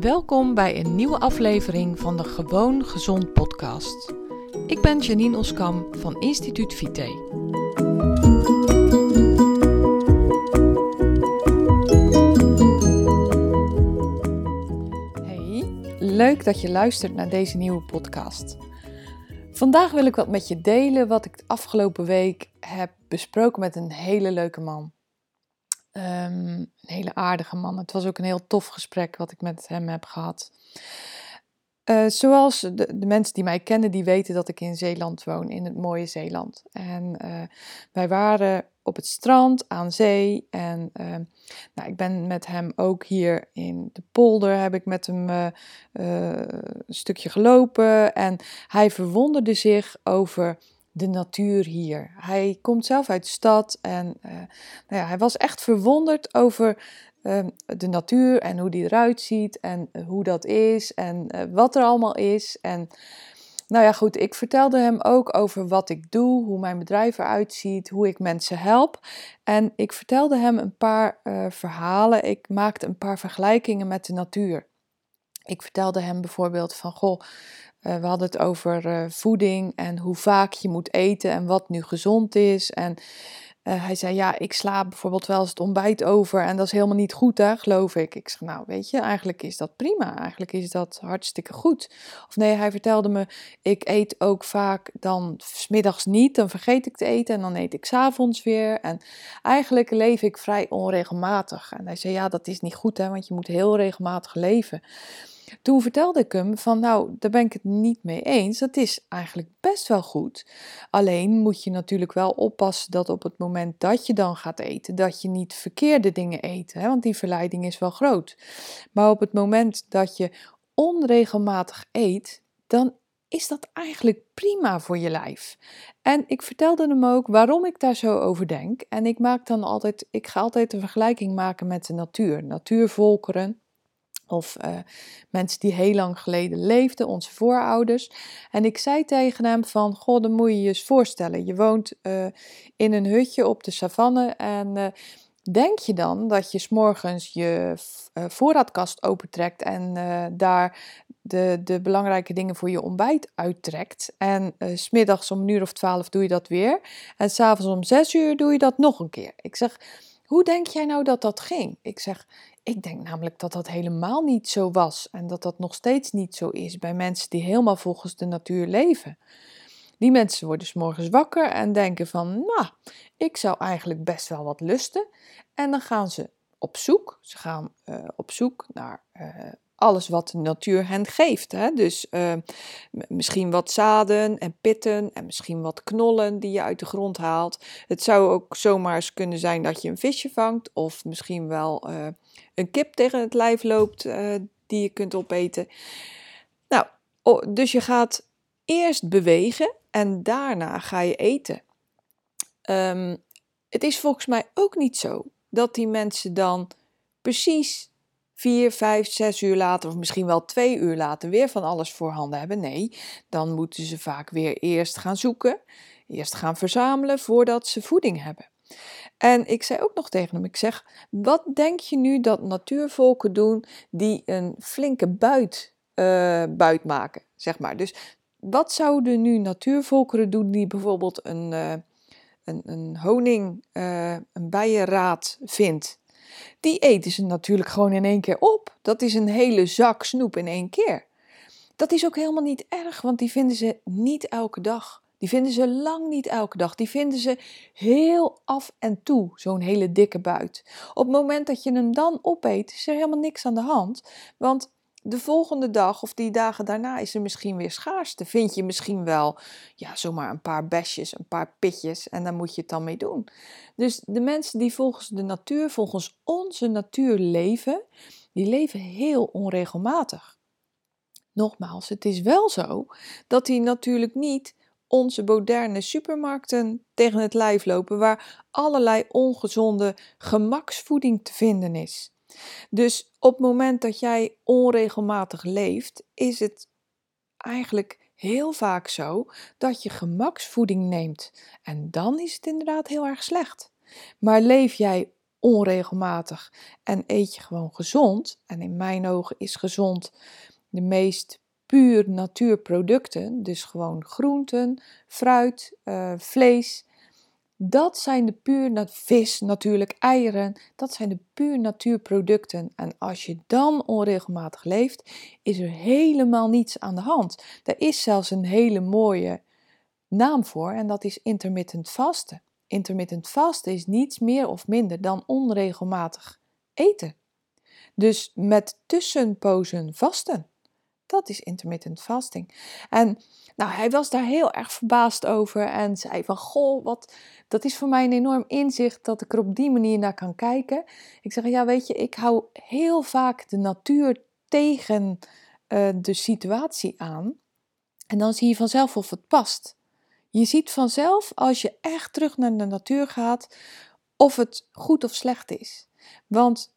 Welkom bij een nieuwe aflevering van de Gewoon Gezond podcast. Ik ben Janine Oskam van Instituut Vite. Hey, leuk dat je luistert naar deze nieuwe podcast. Vandaag wil ik wat met je delen wat ik de afgelopen week heb besproken met een hele leuke man. Ehm, een hele aardige man. Het was ook een heel tof gesprek wat ik met hem heb gehad. Uh, zoals de, de, mensen die mij kennen, die weten dat ik in Zeeland woon, in het mooie Zeeland. En uh, wij waren op het strand aan zee. En uh, nou, ik ben met hem ook hier in de polder, heb ik met hem een stukje gelopen. En hij verwonderde zich over de natuur hier. Hij komt zelf uit de stad en uh, nou ja, hij was echt verwonderd over uh, de natuur en hoe die eruit ziet en uh, hoe dat is en uh, wat er allemaal is. En nou ja, goed, ik vertelde hem ook over wat ik doe, hoe mijn bedrijf eruit ziet, hoe ik mensen help. En ik vertelde hem een paar verhalen. Ik maakte een paar vergelijkingen met de natuur. Ik vertelde hem bijvoorbeeld van, goh, uh, we hadden het over uh, voeding en hoe vaak je moet eten en wat nu gezond is. En uh, hij zei, ja, ik sla bijvoorbeeld wel eens het ontbijt over en dat is helemaal niet goed, hè, geloof ik. Ik zeg, nou, weet je, eigenlijk is dat prima. Eigenlijk is dat hartstikke goed. Of nee, hij vertelde me, ik eet ook vaak dan smiddags niet, dan vergeet ik te eten en dan eet ik s'avonds weer. En eigenlijk leef ik vrij onregelmatig. En hij zei, ja, dat is niet goed, hè, want je moet heel regelmatig leven. Toen vertelde ik hem van nou, daar ben ik het niet mee eens. Dat is eigenlijk best wel goed. Alleen moet je natuurlijk wel oppassen dat op het moment dat je dan gaat eten, dat je niet verkeerde dingen eet. Hè? Want die verleiding is wel groot. Maar op het moment dat je onregelmatig eet, dan is dat eigenlijk prima voor je lijf. En ik vertelde hem ook waarom ik daar zo over denk. En ik maak dan altijd, ik ga altijd een vergelijking maken met de natuur. Natuurvolkeren of uh, mensen die heel lang geleden leefden, onze voorouders. En ik zei tegen hem van, goh, dan moet je je eens voorstellen. Je woont uh, in een hutje op de savanne en uh, denk je dan dat je s'morgens je voorraadkast opentrekt en daar de, de belangrijke dingen voor je ontbijt uittrekt. En uh, smiddags om een uur of twaalf doe je dat weer. En s'avonds om zes uur doe je dat nog een keer. Ik zeg, hoe denk jij nou dat dat ging? Ik zeg, ik denk namelijk dat dat helemaal niet zo was en dat dat nog steeds niet zo is bij mensen die helemaal volgens de natuur leven. Die mensen worden s morgens wakker en denken van, nou, ik zou eigenlijk best wel wat lusten. En dan gaan ze op zoek. Ze gaan uh, op zoek naar uh, alles wat de natuur hen geeft. Hè? Dus uh, misschien wat zaden en pitten en misschien wat knollen die je uit de grond haalt. Het zou ook zomaar eens kunnen zijn dat je een visje vangt of misschien wel uh, een kip tegen het lijf loopt uh, die je kunt opeten. Nou, dus je gaat eerst bewegen en daarna ga je eten. Um, het is volgens mij ook niet zo dat die mensen dan precies vier, vijf, zes uur later, of misschien wel twee uur later, weer van alles voorhanden hebben. Nee, dan moeten ze vaak weer eerst gaan zoeken, eerst gaan verzamelen voordat ze voeding hebben. En ik zei ook nog tegen hem, ik zeg, wat denk je nu dat natuurvolken doen die een flinke buit, uh, buit maken, zeg maar. Dus wat zouden nu natuurvolkeren doen die bijvoorbeeld een, uh, een, honing, uh, een bijenraad vindt? Die eten ze natuurlijk gewoon in één keer op. Dat is een hele zak snoep in één keer. Dat is ook helemaal niet erg, want die vinden ze niet elke dag. Die vinden ze lang niet elke dag. Die vinden ze heel af en toe, zo'n hele dikke buit. Op het moment dat je hem dan opeet, is er helemaal niks aan de hand. Want de volgende dag of die dagen daarna is er misschien weer schaarste. Vind je misschien wel, ja, zomaar een paar besjes, een paar pitjes en daar moet je het dan mee doen. Dus de mensen die volgens de natuur, volgens onze natuur leven, die leven heel onregelmatig. Nogmaals, het is wel zo dat die natuurlijk niet onze moderne supermarkten tegen het lijf lopen, waar allerlei ongezonde gemaksvoeding te vinden is. Dus op het moment dat jij onregelmatig leeft, is het eigenlijk heel vaak zo dat je gemaksvoeding neemt. En dan is het inderdaad heel erg slecht. Maar leef jij onregelmatig en eet je gewoon gezond. En in mijn ogen is gezond de meest puur natuurproducten. Dus gewoon groenten, fruit, uh, vlees. Dat zijn de puur vis, natuurlijk eieren. Dat zijn de puur natuurproducten. En als je dan onregelmatig leeft, is er helemaal niets aan de hand. Er is zelfs een hele mooie naam voor en dat is intermittent vasten. Intermittent vasten is niets meer of minder dan onregelmatig eten. Dus met tussenpozen vasten. Dat is intermittent fasting. En nou, hij was daar heel erg verbaasd over en zei van, goh, wat, dat is voor mij een enorm inzicht dat ik er op die manier naar kan kijken. Ik zeg, ja, weet je, ik hou heel vaak de natuur tegen uh, de situatie aan. En dan zie je vanzelf of het past. Je ziet vanzelf als je echt terug naar de natuur gaat of het goed of slecht is. Want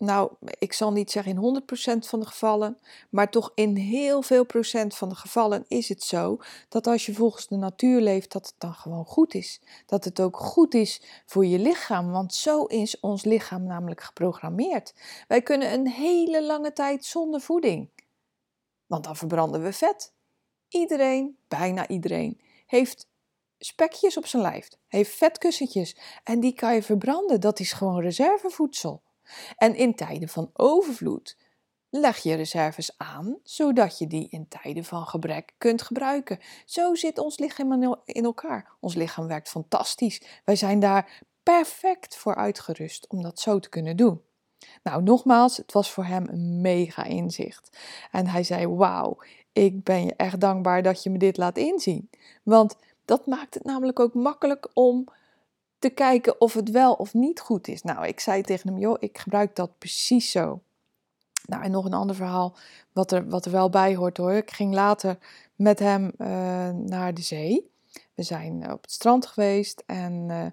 nou, ik zal niet zeggen in 100% van de gevallen, maar toch in heel veel procent van de gevallen is het zo dat als je volgens de natuur leeft, dat het dan gewoon goed is. Dat het ook goed is voor je lichaam, want zo is ons lichaam namelijk geprogrammeerd. Wij kunnen een hele lange tijd zonder voeding, want dan verbranden we vet. Iedereen, bijna iedereen, heeft spekjes op zijn lijf, heeft vetkussentjes en die kan je verbranden. Dat is gewoon reservevoedsel. En in tijden van overvloed leg je reserves aan, zodat je die in tijden van gebrek kunt gebruiken. Zo zit ons lichaam in elkaar. Ons lichaam werkt fantastisch. Wij zijn daar perfect voor uitgerust om dat zo te kunnen doen. Nou, nogmaals, het was voor hem een mega inzicht. En hij zei: Wauw, ik ben je echt dankbaar dat je me dit laat inzien. Want dat maakt het namelijk ook makkelijk om te kijken of het wel of niet goed is. Nou, ik zei tegen hem, joh, ik gebruik dat precies zo. Nou, en nog een ander verhaal wat er, wat er wel bij hoort hoor. Ik ging later met hem uh, naar de zee. We zijn op het strand geweest en uh,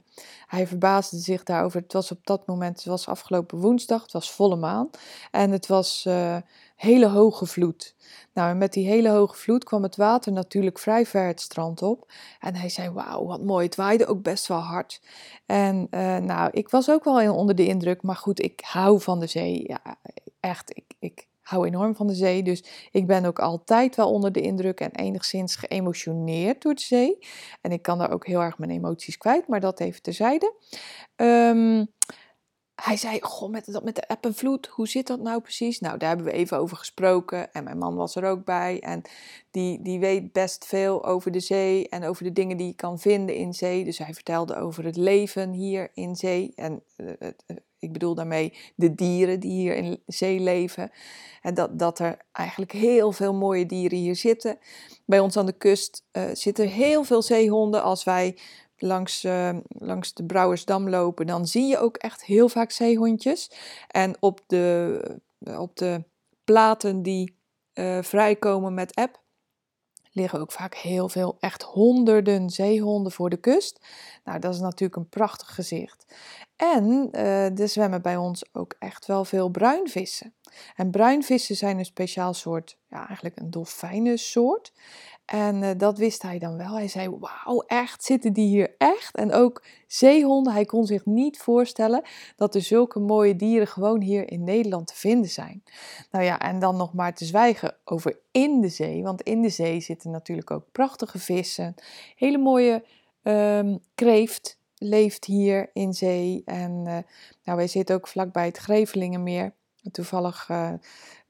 hij verbaasde zich daarover. Het was op dat moment, het was afgelopen woensdag, het was volle maan. En het was uh, hele hoge vloed. Nou, met die hele hoge vloed kwam het water natuurlijk vrij ver het strand op. En hij zei, wauw, wat mooi. Het waaide ook best wel hard. En nou, ik was ook wel onder de indruk. Maar goed, ik hou van de zee. Ja, echt, ik, ik hou enorm van de zee. Dus ik ben ook altijd wel onder de indruk en enigszins geëmotioneerd door de zee. En ik kan daar ook heel erg mijn emoties kwijt, maar dat even terzijde. Um, hij zei, goh, met, dat met de app en vloed, hoe zit dat nou precies? Nou, daar hebben we even over gesproken en mijn man was er ook bij. En die, die weet best veel over de zee en over de dingen die je kan vinden in zee. Dus hij vertelde over het leven hier in zee. En uh, ik bedoel daarmee de dieren die hier in zee leven. En dat, dat er eigenlijk heel veel mooie dieren hier zitten. Bij ons aan de kust uh, zitten heel veel zeehonden. Als wij langs, uh, langs de Brouwersdam lopen, dan zie je ook echt heel vaak zeehondjes. En op de, op de platen die vrijkomen met app, liggen ook vaak heel veel, echt honderden zeehonden voor de kust. Nou, dat is natuurlijk een prachtig gezicht. En uh, er zwemmen bij ons ook echt wel veel bruinvissen. En bruinvissen zijn een speciaal soort, ja, eigenlijk een dolfijnensoort. En uh, dat wist hij dan wel. Hij zei: Wauw, echt, zitten die hier echt? En ook zeehonden. Hij kon zich niet voorstellen dat er zulke mooie dieren gewoon hier in Nederland te vinden zijn. Nou ja, en dan nog maar te zwijgen over in de zee. Want in de zee zitten natuurlijk ook prachtige vissen. Hele mooie um, kreeft leeft hier in zee. En uh, nou, wij zitten ook vlakbij het Grevelingenmeer. Toevallig. Uh,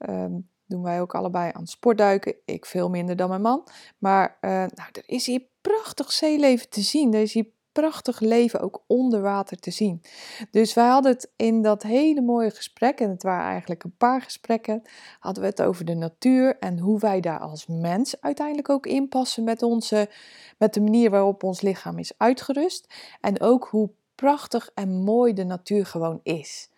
um, doen wij ook allebei aan sportduiken. Ik veel minder dan mijn man. Maar uh, nou, er is hier prachtig zeeleven te zien. Er is hier prachtig leven ook onder water te zien. Dus wij hadden het in dat hele mooie gesprek, en het waren eigenlijk een paar gesprekken, hadden we het over de natuur en hoe wij daar als mens uiteindelijk ook inpassen met, onze, met de manier waarop ons lichaam is uitgerust. En ook hoe prachtig en mooi de natuur gewoon is.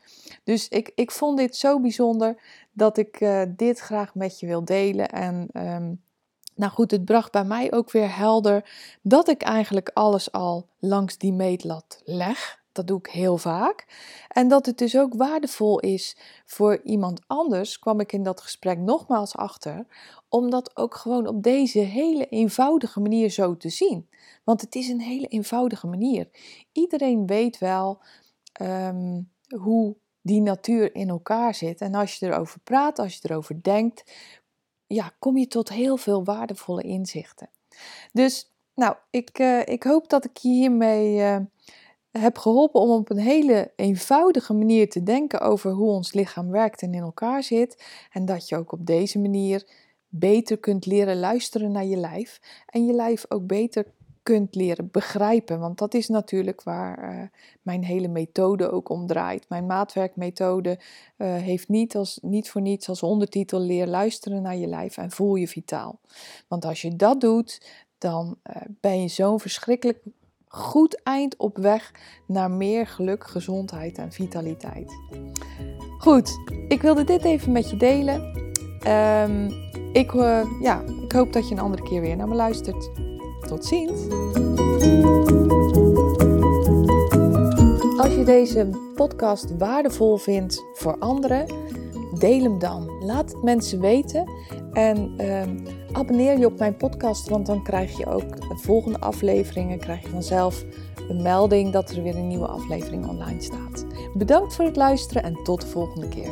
Dus ik, ik vond dit zo bijzonder dat ik uh, dit graag met je wil delen. En um, nou goed, het bracht bij mij ook weer helder dat ik eigenlijk alles al langs die meetlat leg. Dat doe ik heel vaak. En dat het dus ook waardevol is voor iemand anders, kwam ik in dat gesprek nogmaals achter, om dat ook gewoon op deze hele eenvoudige manier zo te zien. Want het is een hele eenvoudige manier. Iedereen weet wel ehm, hoe die natuur in elkaar zit. En als je erover praat, als je erover denkt, ja, kom je tot heel veel waardevolle inzichten. Dus, nou, ik, uh, ik hoop dat ik je hiermee uh, heb geholpen om op een hele eenvoudige manier te denken over hoe ons lichaam werkt en in elkaar zit. En dat je ook op deze manier beter kunt leren luisteren naar je lijf en je lijf ook beter kunt leren begrijpen. Want dat is natuurlijk waar uh, mijn hele methode ook om draait. Mijn maatwerkmethode uh, heeft niet, als, niet voor niets als ondertitel leer luisteren naar je lijf en voel je vitaal. Want als je dat doet, dan uh, ben je zo'n verschrikkelijk goed eind op weg naar meer geluk, gezondheid en vitaliteit. Goed, ik wilde dit even met je delen. Um, ik, ja, ik hoop dat je een andere keer weer naar me luistert. Tot ziens! Als je deze podcast waardevol vindt voor anderen, deel hem dan. Laat het mensen weten en uh, abonneer je op mijn podcast, want dan krijg je ook de volgende afleveringen, krijg je vanzelf een melding dat er weer een nieuwe aflevering online staat. Bedankt voor het luisteren en tot de volgende keer.